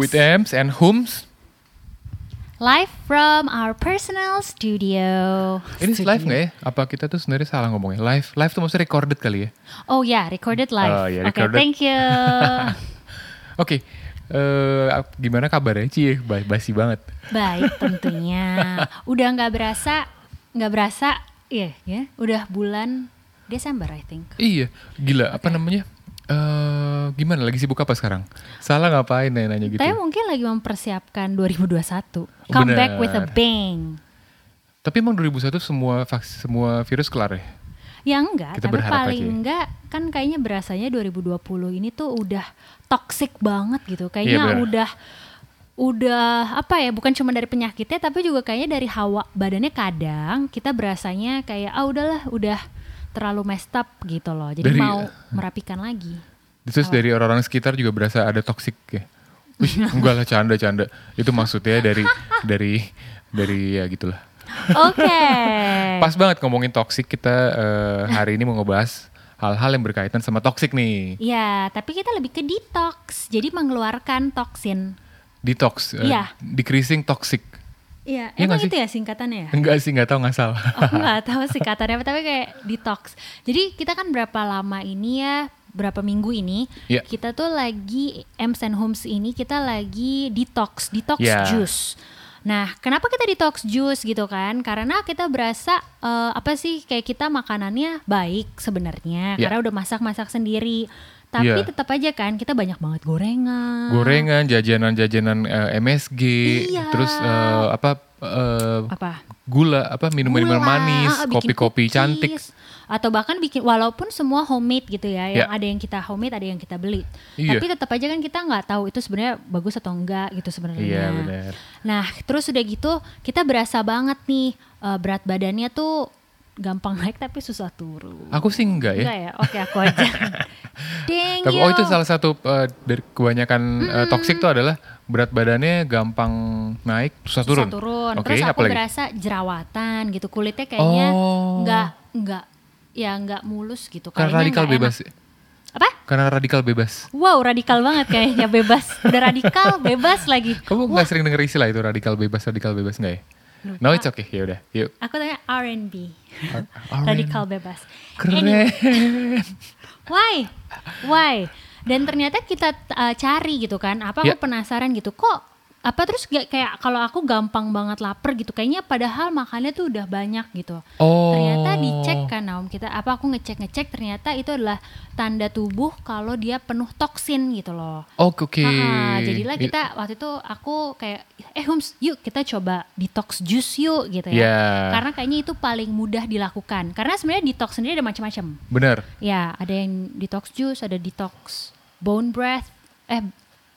With Ems and Hums. Live from our personal studio. Ini Studio. live nggak ya? Apa kita tuh sebenarnya salah ngomongnya? Live, live tuh maksudnya recorded kali ya? Oh ya, recorded live. Oh, ya, Oke, recorded. thank you. Oke, eh, gimana kabarnya Cie? Ba- Basi banget. Baik tentunya. Udah nggak berasa, nggak berasa, iya ya. Udah bulan Desember I think. Iya, gila. Apa namanya? Eh, gimana? Lagi sibuk apa sekarang? Salah ngapain ya nanya gitu? Tapi mungkin lagi mempersiapkan 2021. Come back with a Bener. bang. Tapi emang 2001 semua vaks, semua virus kelar ya? Ya enggak, Kita tapi paling aja ya. enggak kan kayaknya berasanya 2020 ini tuh udah toxic banget gitu. Iya, Kayaknya benar. udah udah apa ya, bukan cuma dari penyakitnya tapi juga kayaknya dari hawa badannya kadang kita berasanya kayak ah udahlah, udah terlalu messed up gitu loh. Jadi Dari- mau merapikan lagi. Terus dari orang-orang sekitar juga berasa ada toxic ya? Wih, enggak lah canda-canda. Itu maksudnya dari dari dari ya gitulah. Oke. Pas banget ngomongin toxic kita eh, hari ini mau ngebahas hal-hal yang berkaitan sama toxic nih. Ya, tapi kita lebih ke detox. Jadi mengeluarkan toksin. Detox, eh, Iya. decreasing toxic. Iya, Iya emang itu ya singkatannya ya? Enggak sih, enggak tahu nggak salah. Oh nggak tahu sih katanya apa tapi kayak detox. Jadi kita kan berapa lama ini ya berapa minggu ini Iya. kita tuh lagi Ems and Homes ini kita lagi detox detox Iya. juice. Nah, kenapa kita detox juice gitu kan? Karena kita berasa eh, apa sih kayak kita makanannya baik sebenarnya Iya. karena udah masak-masak sendiri. Tapi Iya. tetap aja kan kita banyak banget gorengan. Gorengan, jajanan-jajanan eh, MSG, Iya. terus eh, apa eh, Apa? gula, apa minuman-minuman manis, kopi-kopi cantik. atau bahkan bikin walaupun semua homemade gitu ya yang Ya. ada yang kita homemade ada yang kita beli Iya. tapi tetap aja kan kita nggak tahu itu sebenarnya bagus atau enggak gitu sebenarnya Iya, benar. nah terus udah gitu kita berasa banget nih eh, berat badannya tuh gampang naik tapi susah turun Aku sih enggak ya. enggak ya oke aku aja Deng Tapi oh itu salah satu eh, dari kebanyakan eh, toxic itu adalah berat badannya gampang naik susah turun. susah turun. Oke, Terus aku apalagi? berasa jerawatan gitu kulitnya kayaknya Oh. nggak nggak ya nggak mulus gitu. Karena radikal bebas. enak. Apa? Karena radikal bebas. Wow radikal banget kayaknya bebas. Udah radikal bebas lagi. Kamu nggak sering denger istilah itu radikal bebas, radikal bebas nggak ya? No, it's okay. Ya udah, yuk. Aku tanya R&B. Radikal bebas. Keren. Anyway, why? Why? Dan ternyata kita uh, cari gitu kan. Apa Ya. aku penasaran gitu. Kok apa terus gak kayak kalau aku gampang banget lapar gitu kayaknya padahal makannya tuh udah banyak gitu Oh. ternyata dicek kan Naum kita apa aku ngecek ngecek ternyata itu adalah tanda tubuh kalau dia penuh toksin gitu loh Oke, oke. Ah, jadilah kita waktu itu aku kayak eh Hums yuk kita coba detox juice yuk gitu ya Ya. karena kayaknya itu paling mudah dilakukan karena sebenarnya detox sendiri ada macam-macam Bener. ya ada yang detox juice ada detox bone breath eh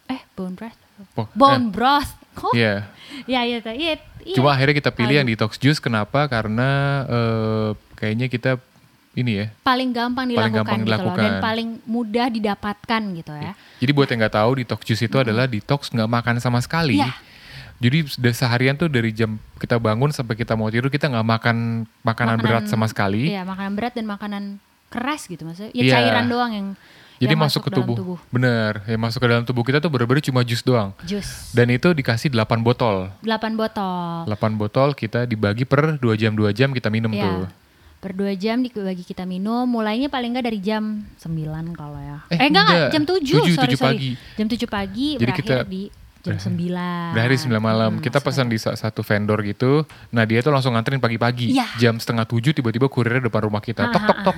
eh bone breath Po- bone broth kok Iya. ya iya iya iya. Cuma akhirnya kita pilih Aduh. yang detox juice. Kenapa? Karena eh, kayaknya kita ini ya. paling gampang Paling dilakukan gampang gitu loh dan dilakukan. paling mudah didapatkan gitu ya Jadi buat yang nggak tahu, detox juice itu adalah detox nggak makan sama sekali. Iya. Jadi seharian tuh dari jam kita bangun sampai kita mau tidur kita nggak makan makanan, berat sama sekali. Iya, makanan berat dan makanan keras gitu maksudnya. Ya Iya. cairan doang yang Jadi yang masuk ke dalam tubuh. Bener, yang masuk ke dalam tubuh kita tuh bener-bener cuma jus doang. Jus. Dan itu dikasih 8 botol. 8 botol. 8 botol kita dibagi per 2 jam 2 jam kita minum Iya. tuh. Per 2 jam dibagi kita minum, mulainya paling enggak dari jam 9 kalau ya. Eh, Eh, enggak, enggak, jam 7, Tujuh, sorry, tujuh sorry. pagi. Jam 7 pagi Jadi berakhir kita- di jam 9. Dari 9 malam Hmm, kita pesan di sa- satu vendor gitu. Nah dia tuh langsung nganterin pagi-pagi. Iya. Jam setengah tujuh tiba-tiba kurirnya depan rumah kita. Tok tok tok.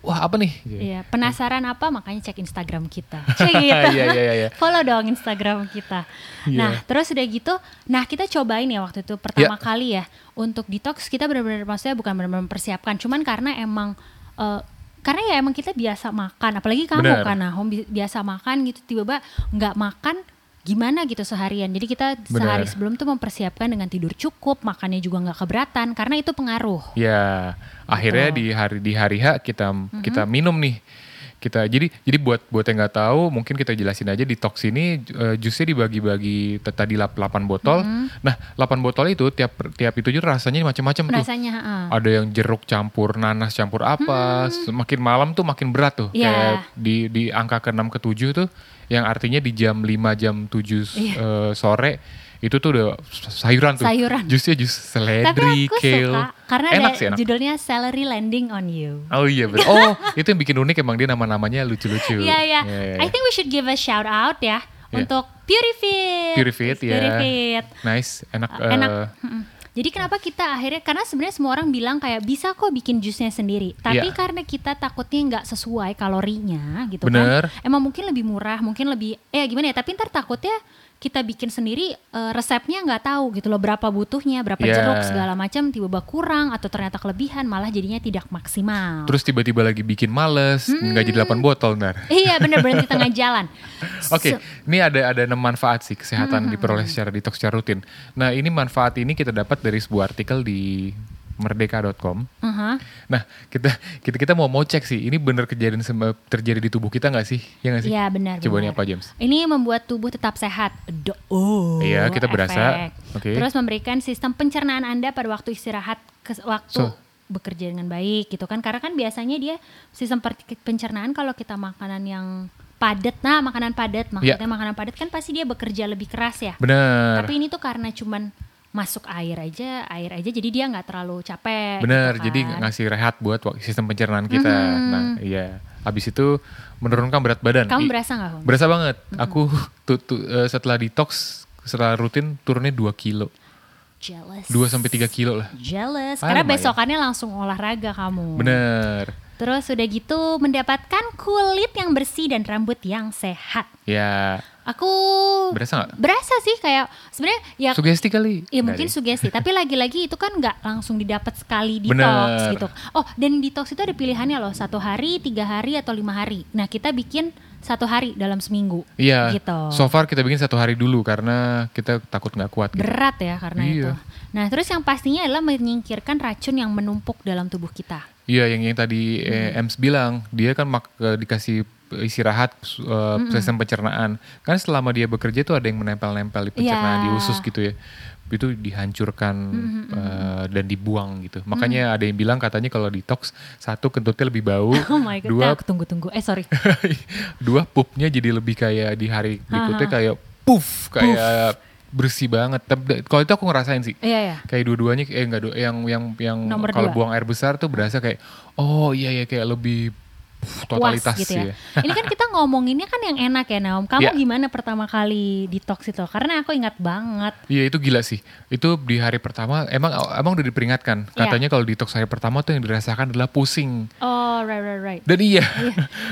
Wah apa nih? Iya, penasaran apa makanya cek Instagram kita. Cek gitu. Iya, iya, iya, iya. Follow dong Instagram kita. Iya. Nah, terus udah gitu, nah kita cobain ya waktu itu pertama Iya. kali ya untuk detox kita benar-benar maksudnya bukan benar-benar mempersiapkan, cuman karena emang eh, karena ya emang kita biasa makan, apalagi kamu Bener. kan Nahom bi- biasa makan gitu tiba-tiba nggak makan gimana gitu seharian. Jadi kita sehari Bener. sebelum tuh mempersiapkan dengan tidur cukup, makannya juga nggak keberatan karena itu pengaruh. Ya, akhirnya Gitu. di hari di hari H kita kita minum nih. Kita jadi jadi buat buat yang nggak tahu mungkin kita jelasin aja detox ini eh, jusnya dibagi-bagi tadi lap- 8 botol. Nah, 8 botol itu tiap tiap itu juga rasanya macam-macam tuh. Rasanya heeh. Ada yang jeruk campur nanas campur apa. Semakin malam tuh makin berat tuh. Iya. Kayak di di angka ke-6 ke 7 tuh yang artinya di jam 5 jam 7 Iya. eh, sore itu tuh udah sayuran tuh. Sayuran. Jusnya jus Tapi seledri, aku kale. suka karena enak ada sih enak. judulnya Celery Landing on You. Oh iya betul. Oh itu yang bikin unik emang dia nama-namanya lucu-lucu. Iya iya. Iya, iya, I iya. think we should give a shout out ya Iya. untuk Purifit. Purifit, ya. Purifit. Nice, enak. Uh, enak. Mm-mm. Jadi kenapa kita akhirnya karena sebenarnya semua orang bilang kayak bisa kok bikin jusnya sendiri, tapi Iya. karena kita takutnya nggak sesuai kalorinya gitu Bener. kan. Emang mungkin lebih murah, mungkin lebih eh gimana ya, tapi ntar takutnya kita bikin sendiri eh, resepnya nggak tahu gitu loh berapa butuhnya, berapa Iya. jeruk segala macam tiba-tiba kurang atau ternyata kelebihan malah jadinya tidak maksimal. terus tiba-tiba lagi bikin males, nggak jadi 8 botol ntar. iya bener berhenti tengah jalan. Oke, So- ini ada ada enam manfaat sih kesehatan diperoleh secara detox secara rutin. Nah ini manfaat ini kita dapat dari sebuah artikel di merdeka.com. Aha. Nah kita kita kita mau mau cek sih, ini bener kejadian terjadi di tubuh kita nggak sih? Ya nggak sih? Iya benar. Coba ini benar. apa James? Ini membuat tubuh tetap sehat. Do- oh. Iya, kita efek. berasa. Oke. Terus memberikan sistem pencernaan Anda pada waktu istirahat ke waktu So. bekerja dengan baik gitu kan. Karena kan biasanya dia sistem pencernaan kalau kita makanan yang padat. Nah, makanan padat maksudnya Iya. makanan padat kan pasti dia bekerja lebih keras ya. Bener. Tapi ini tuh karena cuman masuk air aja, air aja jadi dia nggak terlalu capek. Bener, gitu jadi kan. ngasih rehat buat sistem pencernaan kita. Mhm. Nah, iya. Habis itu menurunkan berat badan. Kamu berasa nggak? Berasa banget. Aku tuh, tuh, eh, setelah detox, setelah rutin turunnya 2 kilo. Jealous. 2 sampai 3 kilo lah. Jealous. Ah, Karena lumayan. besokannya langsung olahraga kamu. Bener. Terus udah gitu mendapatkan kulit yang bersih dan rambut yang sehat. Ya, Aku berasa nggak? berasa sih kayak sebenarnya ya Sugesti kali. Ya Nggak mungkin deh. sugesti, tapi lagi-lagi itu kan nggak langsung didapat sekali detox Bener. gitu. Oh dan detox itu ada pilihannya loh, satu hari, tiga hari atau lima hari. Nah kita bikin satu hari dalam seminggu. Iya. Gitu. So far kita bikin satu hari dulu karena kita takut nggak kuat. Gitu. Berat ya karena Iya. itu. Nah terus yang pastinya adalah menyingkirkan racun yang menumpuk dalam tubuh kita. Iya, yang yang tadi eh, Hmm. Ems bilang, dia kan mak- eh, dikasih istirahat eh, sistem pencernaan. Kan selama dia bekerja tuh ada yang menempel-nempel di pencernaan Iya. di usus gitu ya. Itu dihancurkan eh, dan dibuang gitu. Makanya ada yang bilang katanya kalau detox satu kentutnya lebih bau, Oh my god, dua tunggu-tunggu. Eh sorry. dua pupnya jadi lebih kayak di hari berikutnya kayak puff kayak bersih banget. Tapi kalau itu aku ngerasain sih. Iya ya. Kayak dua-duanya eh enggak dua yang yang yang kalau buang air besar tuh berasa kayak oh iya ya kayak lebih totalitas puas gitu ya. ya. Ini kan kita ngomonginnya kan yang enak ya Naom. Kamu Iya. gimana pertama kali detox itu? Karena aku ingat banget. Iya itu gila sih. Itu di hari pertama emang emang udah diperingatkan. Iya. Katanya kalau detox hari pertama tuh yang dirasakan adalah pusing. Oh right right right. Dan iya.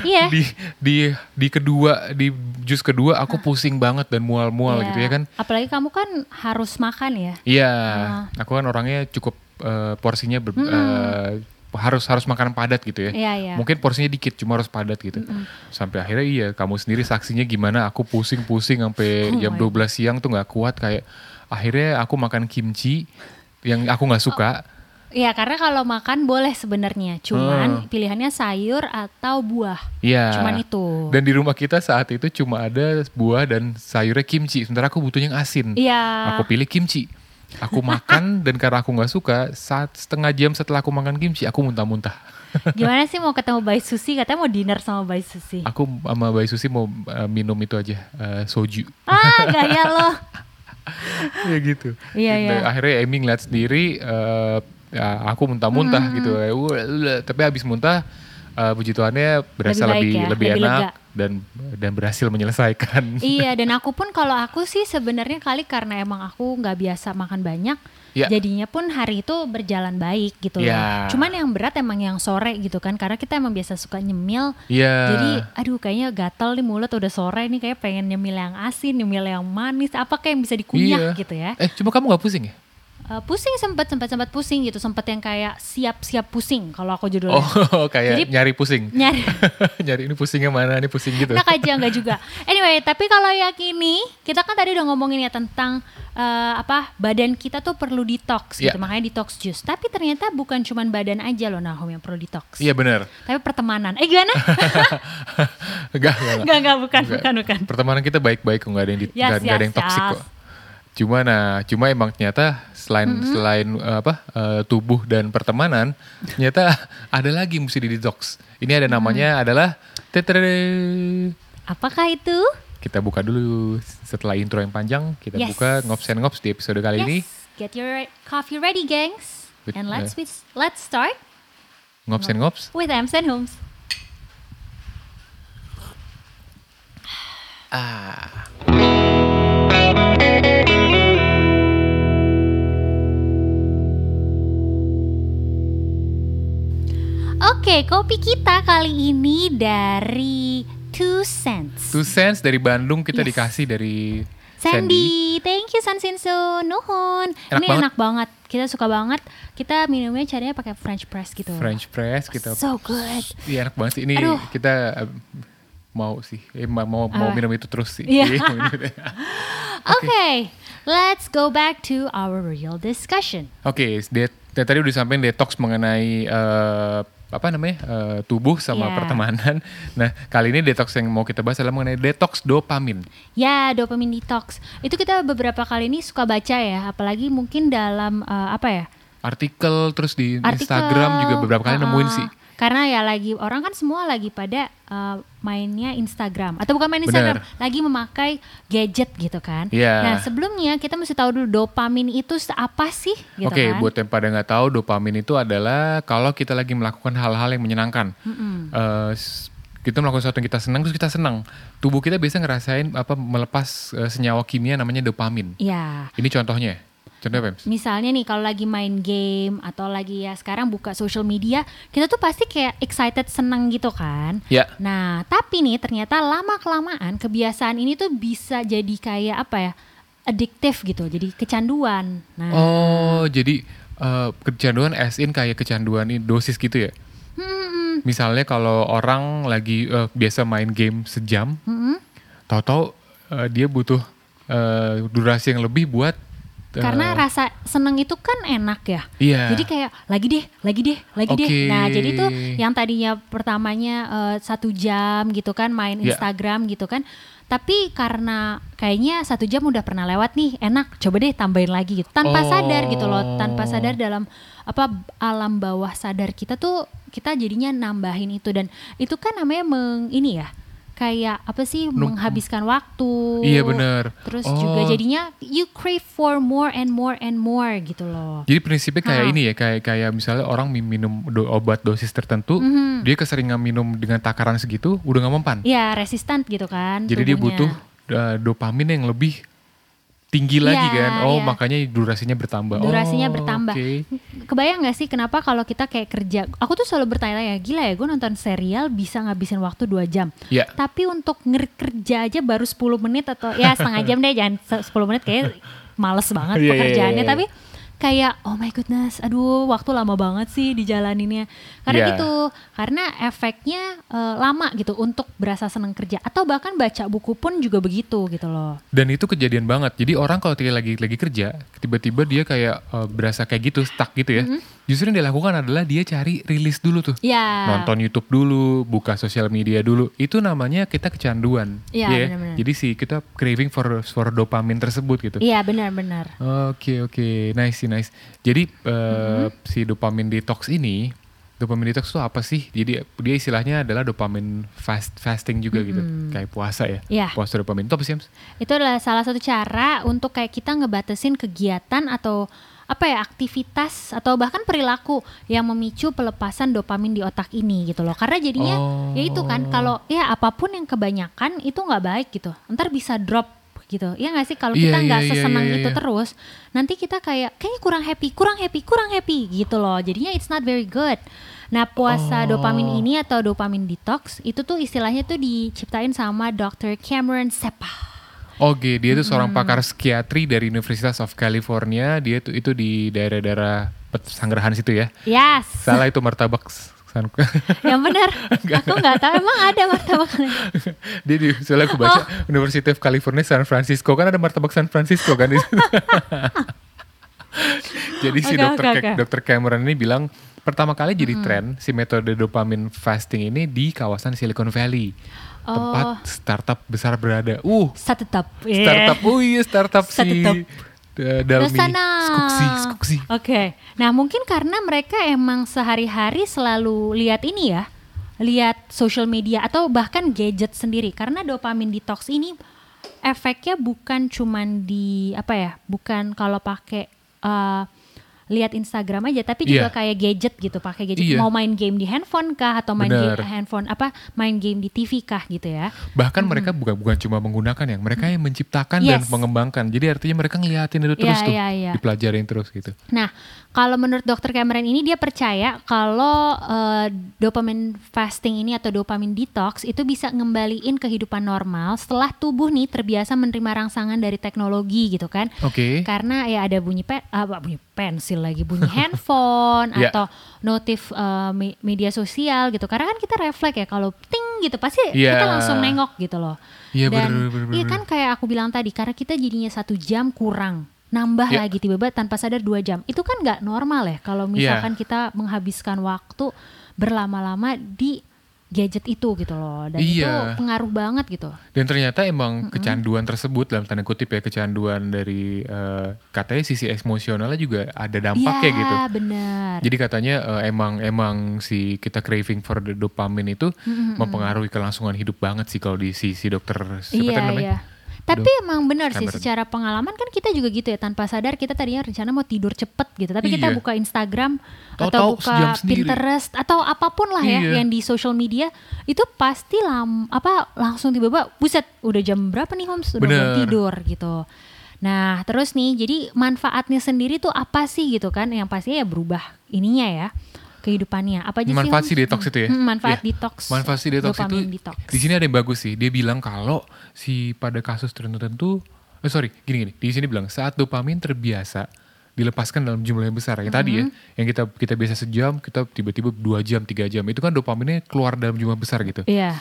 Iya. di di di kedua di jus kedua aku pusing banget dan mual-mual Iya. gitu ya kan. Apalagi kamu kan harus makan ya. Iya, Ah. aku kan orangnya cukup eh, porsinya ber- eh, harus harus makanan padat gitu ya. Iya, iya. Mungkin porsinya dikit, cuma harus padat gitu. Sampai akhirnya iya, kamu sendiri saksinya gimana aku pusing-pusing sampai Oh jam my 12 siang tuh nggak kuat kayak akhirnya aku makan kimchi yang aku nggak suka. Iya karena kalau makan boleh sebenarnya. Cuman Hmm. pilihannya sayur atau buah. Iya. Cuman itu. Dan di rumah kita saat itu cuma ada buah dan sayurnya kimchi. Sementara aku butuhnya yang asin. Iya. Aku pilih kimchi. Aku makan dan karena aku nggak suka, saat setengah jam setelah aku makan kimchi, aku muntah-muntah. Gimana sih mau ketemu Bayi Susi? Katanya mau dinner sama Bayi Susi. Aku sama Bayi Susi mau uh, minum itu aja, uh, soju. Ah gaya loh. ya gitu. Iya, iya. Akhirnya Amy ngeliat sendiri, uh, ya, aku muntah-muntah Hmm. gitu. Tapi habis muntah, uh, puji Tuhannya berasa Lebih lebih ya, lebih, lebih enak lega. dan dan berhasil menyelesaikan. iya dan aku pun kalau aku sih sebenarnya kali karena emang aku nggak biasa makan banyak. Iya. Jadinya pun hari itu berjalan baik gitu Iya. loh. Cuman yang berat emang yang sore gitu kan karena kita emang biasa suka nyemil. Iya. Jadi aduh kayaknya gatel nih mulut udah sore nih kayak pengen nyemil yang asin, nyemil yang manis, apa kayak yang bisa dikunyah Iya. gitu ya. Eh, cuma kamu nggak pusing ya? Uh, pusing sempet sempet sempet pusing gitu sempet yang kayak siap-siap pusing kalau aku judulnya Oh, kayak Jadi- nyari pusing. nyari nyari ini pusingnya mana, ini pusing gitu. enak aja nggak juga anyway tapi kalau yang ini kita kan tadi udah ngomongin ya tentang eh, apa badan kita tuh perlu detox gitu Iya. makanya detox juice tapi ternyata bukan cuman badan aja loh Nahum yang perlu detox Iya benar. tapi pertemanan eh gimana Enggak, enggak, enggak. Bukan, Enggak. bukan, bukan. Pertemanan kita baik-baik kok, nggak ada yang di, Yes, nggak- nggak ada yes, yang toksik yes. kok. Cuma nah, cuma emang ternyata selain selain eh, apa eh, tubuh dan pertemanan, ternyata ada lagi mesti di detox. Ini ada namanya adalah tetere. apakah itu Kita buka dulu setelah intro yang panjang, kita Yes. buka ngops and ngops di episode kali ini. yes get your coffee ready gengs With- and let's eh. with- let's start Ngops and ngops. with Ems and Holmes Ah. Oke, kopi kita kali ini dari Two Cents. Two cents dari Bandung kita Yes. dikasih dari Sandy. Sandy, thank you Sansinso, nuhun. Enak Ini banget. enak banget, kita suka banget. Kita minumnya caranya pakai French press gitu. French press kita. So good. Iya enak banget sih ini Aduh. kita eh, mau sih eh, ma- mau mau Apa? minum itu terus sih. Iya. Iya. Oke, let's go back to our real discussion. Oke, dan tadi udah disampaikan detox mengenai eh, apa namanya eh, tubuh sama Yeah. pertemanan. Nah kali ini detox yang mau kita bahas adalah mengenai detox dopamin. Ya, dopamine detox. Itu kita beberapa kali ini suka baca ya, apalagi mungkin dalam eh, apa ya? Artikel terus di artikel, Instagram juga beberapa kali uh-uh. nemuin sih. Karena ya lagi orang kan semua lagi pada uh, mainnya Instagram atau bukan main Bener. Instagram, lagi memakai gadget gitu kan. Iya. Nah sebelumnya kita mesti tahu dulu dopamin itu apa sih? Gitu Oke, kan? buat yang pada nggak tahu, dopamin itu adalah kalau kita lagi melakukan hal-hal yang menyenangkan. Eh, s- kita melakukan sesuatu yang kita senang, terus kita senang. Tubuh kita biasa ngerasain apa melepas eh, senyawa kimia namanya dopamin. Iya. Ini contohnya. Contohnya apa? Misalnya nih kalau lagi main game atau lagi ya sekarang buka social media, kita tuh pasti kayak excited seneng gitu kan. Ya. Nah, tapi nih ternyata lama kelamaan kebiasaan ini tuh bisa jadi kayak apa ya? adiktif gitu, jadi kecanduan. Nah, Oh, jadi eh, kecanduan as in kayak kecanduan ini dosis gitu ya? hmm, Misalnya kalau orang lagi eh, biasa main game sejam, hmm, tahu-tahu eh, dia butuh eh, durasi yang lebih buat karena rasa seneng itu kan enak ya. Iya. Jadi kayak lagi deh, lagi deh, lagi deh. Oke. Nah, jadi tuh yang tadinya pertamanya eh, satu jam gitu kan main Iya. Instagram gitu kan. Tapi karena kayaknya satu jam udah pernah lewat nih, enak. Coba deh tambahin lagi gitu. Tanpa Oh. sadar gitu loh, tanpa sadar dalam apa alam bawah sadar kita tuh kita jadinya nambahin itu dan itu kan namanya meng ini ya kayak apa sih Num- menghabiskan waktu. Iya, bener. Terus Oh. juga jadinya you crave for more and more and more gitu loh. Jadi prinsipnya kayak Ah. ini ya, kayak kayak misalnya orang mi- minum do- obat dosis tertentu, Mhm. dia keseringan minum dengan takaran segitu, udah nggak mempan. Iya resistan gitu kan. Jadi dia tubuhnya. butuh uh, dopamin yang lebih tinggi lagi Iya, kan. Oh, iya. makanya durasinya bertambah. Durasinya Oh, bertambah. oke. Kebayang gak sih kenapa kalau kita kayak kerja? Aku tuh selalu bertanya-tanya, gila ya gue nonton serial bisa ngabisin waktu 2 jam. Ya. Tapi untuk kerja aja baru 10 menit atau ya setengah jam deh, jangan se- 10 menit kayak males banget Iya, iya, pekerjaannya. iya, iya. Tapi kayak oh my goodness, aduh waktu lama banget sih dijalaninnya. Karena Iya. gitu, karena efeknya eh, lama gitu untuk berasa seneng kerja. Atau bahkan baca buku pun juga begitu gitu loh. Dan itu kejadian banget. Jadi orang kalau dia lagi lagi kerja, tiba-tiba dia kayak uh, berasa kayak gitu, stuck gitu ya. Mm-hmm. Justru yang dia lakukan adalah dia cari rilis dulu tuh. Ya. Nonton YouTube dulu, buka sosial media dulu. Itu namanya kita kecanduan. Iya, ya. benar-benar. Jadi sih kita craving for for dopamin tersebut gitu. Iya benar-benar. Oke oke, nice sih nice. Jadi eh, Mm-hmm. si dopamin detox ini, dopamin detox itu apa sih? Jadi dia istilahnya adalah dopamin fast fasting juga gitu, kayak puasa ya. Iya. Puasa dopamin itu apa sih? Itu adalah salah satu cara untuk kayak kita ngebatasin kegiatan atau apa ya aktivitas atau bahkan perilaku yang memicu pelepasan dopamin di otak ini gitu loh. Karena jadinya Oh. ya itu kan kalau ya apa pun yang kebanyakan itu nggak baik gitu. Ntar bisa drop gitu. Ya nggak sih kalau Iya, kita nggak iya, iya, sesenang iya, itu iya. terus, nanti kita kayak kayaknya kurang happy, kurang happy, kurang happy gitu loh. Jadinya it's not very good. Nah puasa Oh. dopamin ini atau dopamin detox itu tuh istilahnya tuh diciptain sama Dr. Cameron Sepah. Oke, dia itu seorang pakar psikiatri dari Universitas of California. Dia itu itu di daerah-daerah Pesanggerahan situ ya. Yes. Salah itu martabak Yang benar. Aku nggak tahu emang ada martabak. dia di soalnya aku baca Oh. University of California San Francisco kan ada martabak San Francisco kan di situ. Jadi si Oke, dokter Ca- oke. dokter Cameron ini bilang pertama kali jadi tren si metode dopamine fasting ini di kawasan Silicon Valley. Tempat Oh. startup besar berada. Uh, Startup. startup. Oh iya, startup si Startup. uh, Dalmi Sana. Skuksi, Skuksi. Oke. Nah, mungkin karena mereka emang sehari-hari selalu lihat ini ya. Lihat social media atau bahkan gadget sendiri karena dopamin detox ini efeknya bukan cuman di apa ya? Bukan kalau pakai eh, lihat Instagram aja tapi juga Iya. kayak gadget gitu, pakai gadget Iya. mau main game di handphone kah atau main game handphone apa? Main game di TV kah gitu ya. Bahkan mereka bukan bukan cuma menggunakan yang mereka yang menciptakan dan Yes. mengembangkan. Jadi artinya mereka ngeliatin itu terus Iya, tuh, iya, iya. dipelajarin terus gitu. Nah, kalau menurut dokter Cameron ini dia percaya kalau eh, dopamine fasting ini atau dopamine detox itu bisa ngembaliin kehidupan normal setelah tubuh nih terbiasa menerima rangsangan dari teknologi gitu kan. Oke. Karena ya ada bunyi pe apa bunyi pensil lagi, bunyi handphone Ya. atau notif me- media sosial gitu. Karena kan kita refleks ya kalau ting gitu pasti Iya. kita langsung nengok gitu loh. Iya, Dan bener, bener, iya kan kayak aku bilang tadi karena kita jadinya satu jam kurang nambah Ya. lagi tiba-tiba tanpa sadar dua jam itu kan nggak normal ya kalau Iya. misalkan kita menghabiskan waktu berlama-lama di gadget itu gitu loh dan itu Iya. pengaruh banget gitu Dan ternyata emang kecanduan tersebut dalam tanda kutip ya kecanduan dari eh, katanya sisi emosionalnya juga ada dampaknya Iya, gitu. benar Jadi katanya eh, emang emang si kita craving for the dopamine itu mempengaruhi kelangsungan hidup banget sih kalau di sisi dokter siapa tadi namanya? iya tapi emang benar sih secara pengalaman kan kita juga gitu ya tanpa sadar kita tadinya rencana mau tidur cepet gitu tapi kita Iya. buka Instagram Tahu-tahu atau buka sejam sendiri. Pinterest atau apa pun lah ya Iya. yang di social media itu pasti lam apa langsung tiba-tiba buset udah jam berapa nih Holmes udah Bener. tidur gitu nah terus nih jadi manfaatnya sendiri tuh apa sih gitu kan yang pasti ya berubah ininya ya kehidupannya apa aja manfaat sih si Holmes? detox itu ya. Hmm, manfaat Iya. detox Manfaat si detox itu detox. di sini ada yang bagus sih. Dia bilang kalau si pada kasus tertentu eh sorry, gini gini. Di sini bilang saat dopamin terbiasa dilepaskan dalam jumlah yang besar. Yang tadi ya, Mm-hmm. yang kita kita biasa sejam, kita tiba-tiba dua jam, tiga jam. Itu kan dopaminnya keluar dalam jumlah besar gitu. iya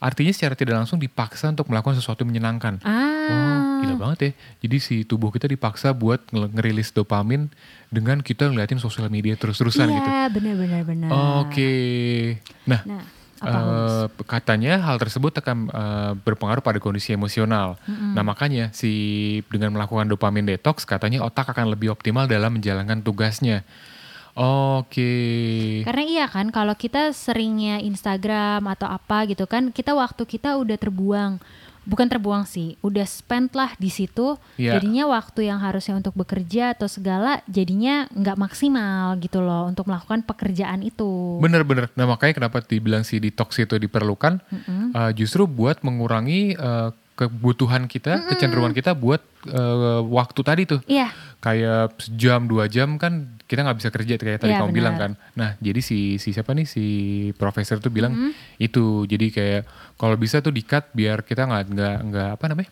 Artinya secara tidak langsung dipaksa untuk melakukan sesuatu yang menyenangkan. Oh, ah gila banget ya. Jadi si tubuh kita dipaksa buat nge- ngerilis dopamin dengan kita ngeliatin sosial media terus-terusan gitu. iya benar-benar benar Oke. Nah, Nah, apa Holmes? eh, katanya hal tersebut akan eh, berpengaruh pada kondisi emosional. Nah, makanya si dengan melakukan dopamin detox katanya otak akan lebih optimal dalam menjalankan tugasnya. Oke. Karena iya kan kalau kita seringnya Instagram atau apa gitu kan kita waktu kita udah terbuang. Bukan terbuang sih, udah spend lah di situ. Iya. Jadinya waktu yang harusnya untuk bekerja atau segala jadinya nggak maksimal gitu loh untuk melakukan pekerjaan itu. Bener-bener. Nah, makanya kenapa dibilang si detox itu diperlukan eh, justru buat mengurangi eh, kebutuhan kita, kecenderungan kita buat eh, waktu tadi tuh. Iya, kayak sejam dua jam kan kita nggak bisa kerja kayak tadi Iya, kamu bilang benar. kan. Nah jadi si si siapa nih si profesor tuh bilang Mm-hmm. itu jadi kayak kalau bisa tuh dikat biar kita nggak nggak nggak apa namanya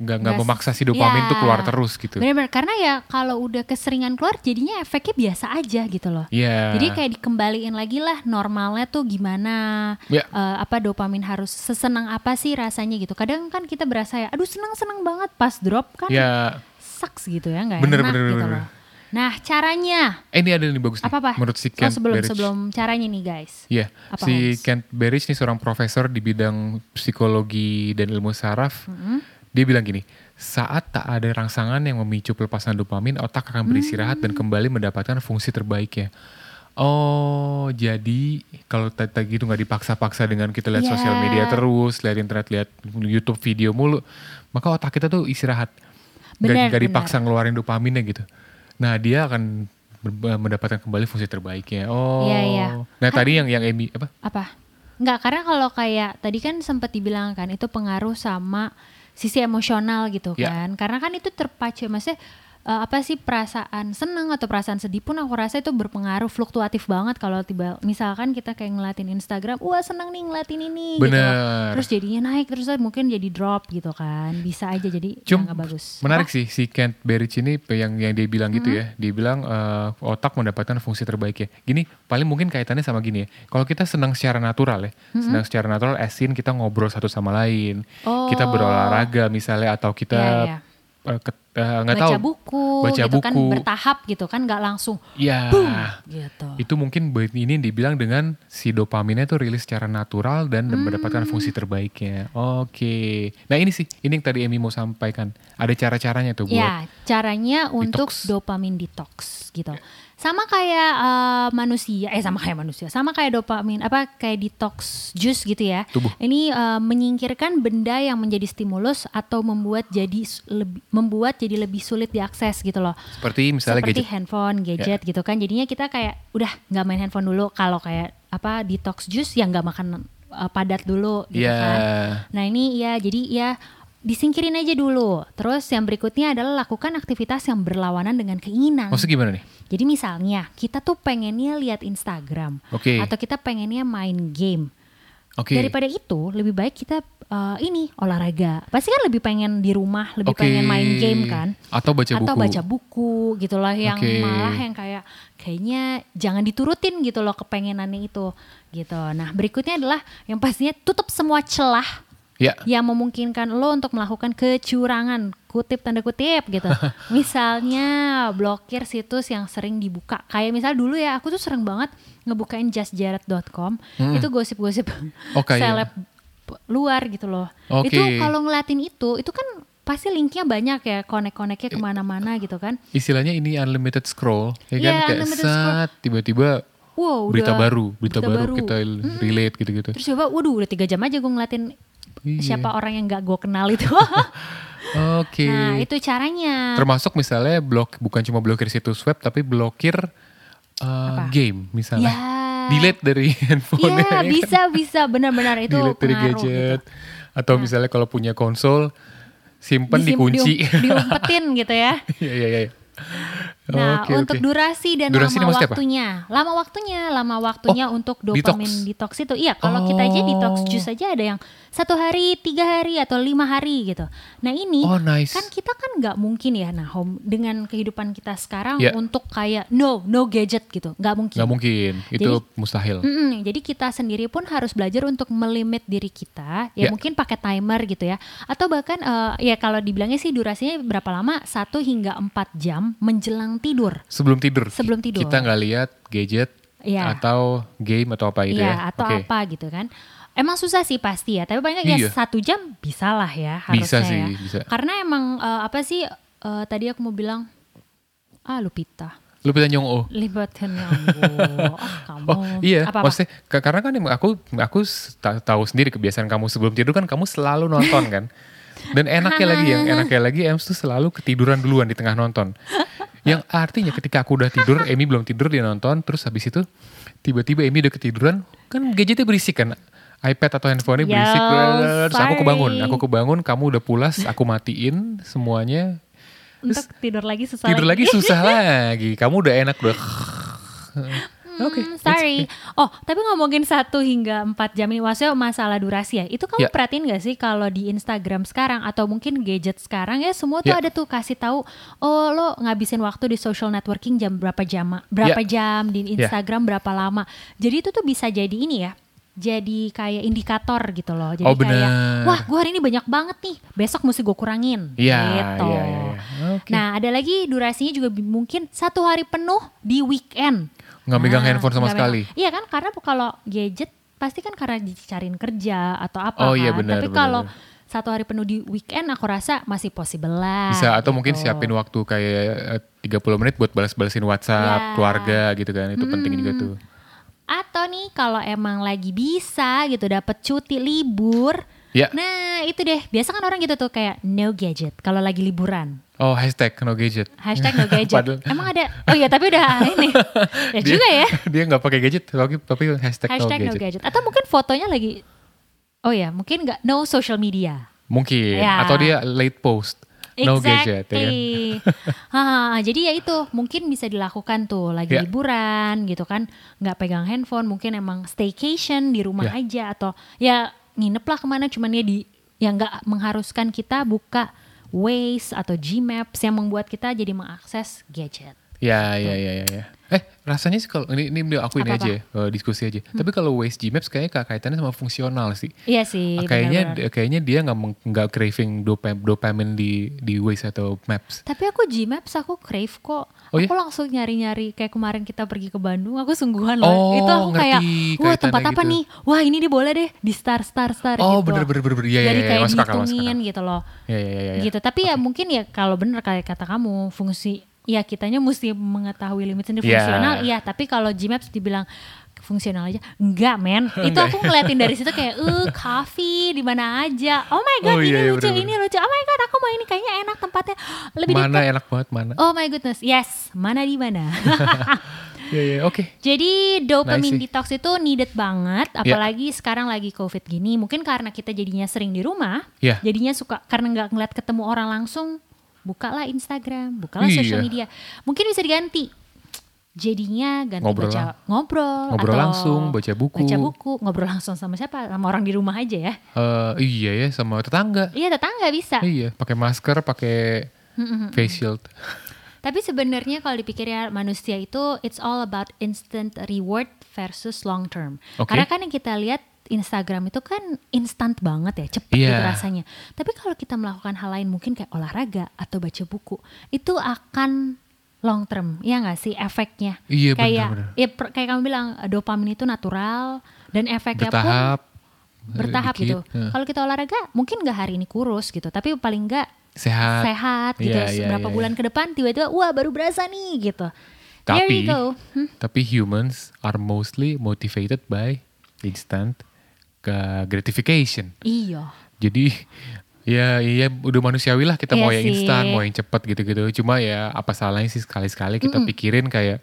nggak nggak memaksa si dopamin Iya. tuh keluar terus gitu. benar-benar karena ya kalau udah keseringan keluar jadinya efeknya biasa aja gitu loh. Iya. Jadi kayak dikembaliin lagi lah normalnya tuh gimana, Ya. eh, apa dopamin harus sesenang apa sih rasanya gitu. Kadang kan kita berasa ya, aduh seneng banget pas drop kan, ya sucks gitu ya nggak Bener, enak bener, gitu bener. loh. Nah caranya eh ini ada nih bagus nih apa apa? menurut si oh, Kent sebelum Berich. sebelum caranya nih guys. Iya, Apa, si? Kent Berich nih seorang profesor di bidang psikologi dan ilmu saraf. Mm-hmm. Dia bilang gini, saat tak ada rangsangan yang memicu pelepasan dopamin, otak akan beristirahat dan Hmm. kembali mendapatkan fungsi terbaiknya. Oh, jadi kalau tadi gitu nggak dipaksa-paksa dengan kita lihat Iya. sosial media terus, lihat internet, lihat YouTube video mulu, maka otak kita tuh istirahat. Benar, nggak benar. dipaksa ngeluarin dopaminnya gitu. Nah, dia akan mendapatkan kembali fungsi terbaiknya. Oh. Iya, iya. Nah, tadi yang yang Emi apa? Apa? Nggak karena kalau kayak tadi kan sempat dibilang kan itu pengaruh sama sisi emosional gitu Ya. kan. Karena kan itu terpacu maksudnya eh, apa sih perasaan senang atau perasaan sedih pun aku rasa itu berpengaruh fluktuatif banget kalau tiba misalkan kita kayak ngeliatin Instagram, wah senang nih ngeliatin ini gitu. Bener. Terus jadinya naik terus mungkin jadi drop gitu kan. Bisa aja jadi ya Cum, nggak bagus. menarik Apa? sih si Kent Berich ini yang yang dia bilang gitu Mm-hmm. ya. Dia bilang eh, otak mendapatkan fungsi terbaiknya. Gini, paling mungkin kaitannya sama gini ya. Kalau kita senang secara natural ya, senang secara natural asin kita ngobrol satu sama lain. Kita Oh. berolahraga misalnya atau kita Iya, iya. Eh, eh, nggak baca tahu buku baca gitu kan buku. bertahap gitu kan nggak langsung ya boom gitu. itu mungkin ini dibilang dengan si dopaminnya tuh rilis secara natural dan Hmm. mendapatkan fungsi terbaiknya. Oke. Nah ini sih, ini yang tadi Emi mau sampaikan. Ada cara-caranya tuh buat Ya, caranya untuk Detox. dopamin detox gitu. Sama kayak eh, manusia, eh sama kayak manusia, sama kayak dopamin apa kayak detox juice gitu ya. Tubuh. Ini eh, menyingkirkan benda yang menjadi stimulus atau membuat jadi lebih membuat jadi lebih sulit diakses gitu loh. seperti misalnya Seperti gadget. Ya. handphone, gadget gitu kan. Jadinya kita kayak udah nggak main handphone dulu. Kalau kayak apa detox juice yang nggak makan eh, padat dulu gitu Iya. kan. Nah ini ya jadi ya disingkirin aja dulu. Terus yang berikutnya adalah lakukan aktivitas yang berlawanan dengan keinginan. Maksudnya gimana nih? Jadi misalnya kita tuh pengennya lihat Instagram Oke. atau kita pengennya main game. Oke. Daripada itu lebih baik kita eh, ini olahraga. Pasti kan lebih pengen di rumah, lebih Oke. pengen main game kan. Atau baca Atau buku. baca buku gitu loh yang Oke. malah yang kayak kayaknya jangan diturutin gitu loh kepengenannya itu gitu. Nah berikutnya adalah yang pastinya tutup semua celah Ya. yang memungkinkan lo untuk melakukan kecurangan. Kutip tanda kutip gitu. Misalnya blokir situs yang sering dibuka. Kayak misal dulu ya aku tuh sering banget ngebukain justjared.com itu gosip-gosip Oh, kayak- seleb luar gitu loh. Oke. itu kalau ngeliatin itu itu kan pasti linknya banyak ya konek-koneknya ke mana-mana gitu kan. Istilahnya ini unlimited scroll, ya kan? Iya, Kayak saat tiba-tiba wow berita udah- baru, berita, baru, kita relate gitu-gitu. terus coba waduh udah tiga jam aja gue ngeliatin Iya. siapa orang yang nggak gue kenal itu Oke. nah itu caranya Termasuk misalnya blok bukan cuma blokir situs web tapi blokir uh, Apa? game misalnya. Ya. Delete dari handphone. Iya bisa bisa benar-benar itu Delete dari pengaruh gadget. gitu. Atau misalnya kalau punya konsol simpen Disim- dikunci. dium- diumpetin gitu ya. Iya iya iya. Nah Oke, untuk durasi dan Durasi lama maksudnya apa? waktunya, lama waktunya, lama waktunya untuk dopamin detox. itu. Iya kalau kita aja Oh. detox juice aja ada yang satu hari, tiga hari atau lima hari gitu. Nah ini Oh, nice. kan kita kan nggak mungkin ya, nah home dengan kehidupan kita sekarang Iya. untuk kayak no no gadget gitu, nggak mungkin. Nggak mungkin, itu Jadi- mustahil. Mm-mm, jadi kita sendiri pun harus belajar untuk melimit diri kita, ya Ya. mungkin pakai timer gitu ya, atau bahkan eh, ya kalau dibilangnya sih durasinya berapa lama? Satu hingga empat jam menjelang tidur. Sebelum tidur. Sebelum tidur. Kita nggak lihat gadget Iya. atau game atau apa itu Iya, ya. atau Oke. apa gitu kan. Emang susah sih pasti ya, tapi paling nggak Iya. ya satu jam bisa lah ya Bisa harusnya sih, ya. bisa. Karena emang eh, apa sih eh, tadi aku mau bilang, ah Lupita, Lu bisa nyong oh. libatkan nyambo, ah kamu. Oh iya, Apa-apa? maksudnya ka- karena kan aku aku tahu sendiri kebiasaan kamu sebelum tidur kan kamu selalu nonton kan. Dan enaknya lagi yang enaknya lagi Ems tuh selalu ketiduran duluan di tengah nonton. Yang artinya ketika aku udah tidur, Emi belum tidur dia nonton, terus habis itu tiba-tiba Emi udah ketiduran, kan gadgetnya berisik kan. iPad atau handphonenya Yo, berisik, terus aku kebangun, aku kebangun, kamu udah pulas, aku matiin semuanya, Untuk tidur lagi susah tidur lagi susah lagi, kamu udah enak udah. Oke, Hmm, it's sorry. Oh, tapi ngomongin satu hingga empat jam ini, maksudnya masalah durasi ya. Itu kamu Ya. perhatiin gak sih kalau di Instagram sekarang atau mungkin gadget sekarang ya semua tuh Ya. ada tuh kasih tahu, oh lo ngabisin waktu di social networking jam berapa jam, berapa jam di Ya. Instagram berapa lama. Jadi itu tuh bisa jadi ini ya. Jadi kayak indikator gitu loh. Jadi Oh, kayak, benar. wah gue hari ini banyak banget nih. Besok mesti gue kurangin. Iya, gitu. iya, iya, iya. Oke. Nah ada lagi durasinya juga mungkin satu hari penuh di weekend. Nggak megang Nah, handphone sama sekali. megang. Iya kan karena kalau gadget pasti kan karena dicariin kerja atau apa Oh, kan. iya, benar, Tapi kalau satu hari penuh di weekend aku rasa masih possible lah. Bisa atau mungkin gitu. siapin waktu kayak eh, 30 menit buat balas-balasin WhatsApp Ya. keluarga gitu kan. Itu penting juga tuh. Atau nih kalau emang lagi bisa gitu dapat cuti libur. Ya. Nah itu deh biasa kan orang gitu tuh kayak no gadget kalau lagi liburan. Oh, hashtag no gadget. Hashtag no gadget. Padahal- Emang ada? Oh iya tapi udah ini. ya Dia- juga ya. Dia nggak pakai gadget, tapi, tapi hashtag, Hashtag no no gadget. gadget. Atau mungkin fotonya lagi. Oh ya mungkin nggak no social media. Mungkin. Ya. Atau dia late post. No gadget, ya kan? Exactly. Ah, jadi ya itu mungkin bisa dilakukan tuh lagi Ya. liburan gitu kan, nggak pegang handphone, mungkin emang staycation di rumah Ya. aja atau ya nginep lah ke mana, cuman ya di yang nggak mengharuskan kita buka Waze atau Gmaps yang membuat kita jadi mengakses gadget. Ya, ya, ya, ya, ya. Eh, rasanya sih kalau ini ini aku ini Apa-apa? aja ya, diskusi aja. Tapi kalau Waze Gmaps kayaknya kaitannya sama fungsional sih. Iya sih. Ah, kayaknya benar-benar. kayaknya dia nggak nggak craving dopam dopamin di di Waze atau Maps. Tapi aku Gmaps aku crave kok. Oh iya? Aku langsung nyari-nyari kayak kemarin kita pergi ke Bandung, aku sungguhan loh. Oh, itu aku kayak, ngerti wah kaitannya tempat apa gitu. nih? Wah ini dia boleh deh di star star star Oh, gitu. bener, bener, bener, bener. Iya, iya, Jadi iya, kayak dihitungin gitu loh. Ya, ya, ya, ya. Gitu. Tapi ya mungkin ya kalau bener kayak kata kamu fungsi ya kitanya mesti mengetahui limit sendiri Ya. fungsional iya tapi kalau Gmaps dibilang fungsional aja enggak men itu aku ngeliatin dari situ kayak eh coffee di mana aja oh my god Oh, ini iya, iya, lucu bener-bener. ini lucu oh my god aku mau ini kayaknya enak tempatnya lebih Mana dekat enak banget mana? Oh my goodness, yes, mana di mana. Ya, ya, oke. Jadi dopamine Nice detox itu needed banget, Ya. apalagi sekarang lagi covid gini. Mungkin karena kita jadinya sering di rumah, Ya. jadinya suka karena nggak ngeliat ketemu orang langsung, bukalah Instagram, bukalah Iya. social media. Mungkin bisa diganti. Jadinya ganti Ngobrol baca lang- ngobrol, ngobrol atau langsung, baca buku. baca buku, ngobrol langsung sama siapa? Sama orang di rumah aja ya. Eh, iya ya sama tetangga. Iya tetangga bisa. Iya, pakai masker, pakai face shield. Tapi sebenarnya kalau dipikir ya manusia itu it's all about instant reward versus long term. Oke. Karena kan yang kita lihat Instagram itu kan instant banget ya, cepet Iya. gitu rasanya. Tapi kalau kita melakukan hal lain mungkin kayak olahraga atau baca buku, itu akan long term, ya nggak sih efeknya? Iya, kayak ya kayak kamu bilang dopamin itu natural dan efeknya pun Bertahap. eh, bertahap dikit, gitu. eh. Kalau kita olahraga mungkin nggak hari ini kurus gitu, tapi paling nggak Sehat. sehat gitu. Iya, iya, Beberapa iya, bulan iya. ke depan tiba-tiba wah baru berasa nih gitu. There Tapi, you go. Hmm. tapi humans are mostly motivated by instant uh, gratification. Iya. Jadi ya ya udah manusiawi lah kita Iya mau yang instan, mau yang cepet gitu-gitu. Cuma ya apa salahnya sih sekali-sekali kita pikirin kayak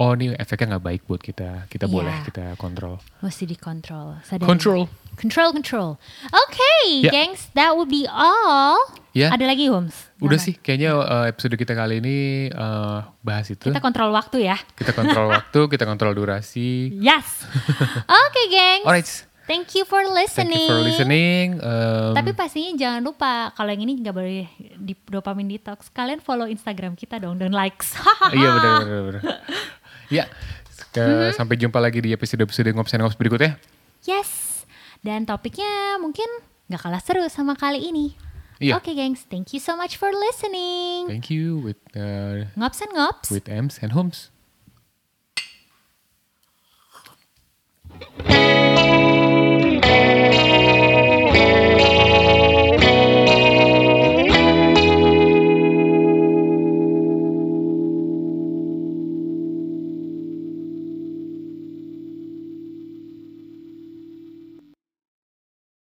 oh ini efeknya nggak baik buat kita. Kita Iya. boleh kita kontrol. Mesti dikontrol. Sadari. Control. Control, control. Okay, Ya. gengs, that would be all. Ya. Ada lagi, Homes? Udah Nama? sih kayaknya uh, episode kita kali ini uh, bahas itu. Kita kontrol waktu ya. Kita kontrol waktu, kita kontrol durasi. Yes. okay, gengs. Alright. Thank you for Thank listening. you for listening. Um, Tapi pastinya jangan lupa kalau yang ini nggak boleh di dopamine detox. Kalian follow Instagram kita dong dan likes. iya benar benar benar. Ya. Ke- Mm-hmm. Sampai jumpa lagi di episode-episode ngops and ngops berikutnya. Yes. Dan topiknya mungkin nggak kalah seru sama kali ini. Iya. Oke, gengs. Thank you so much for listening. Thank you with uh, Ngops and ngops. with Ems and Holmes.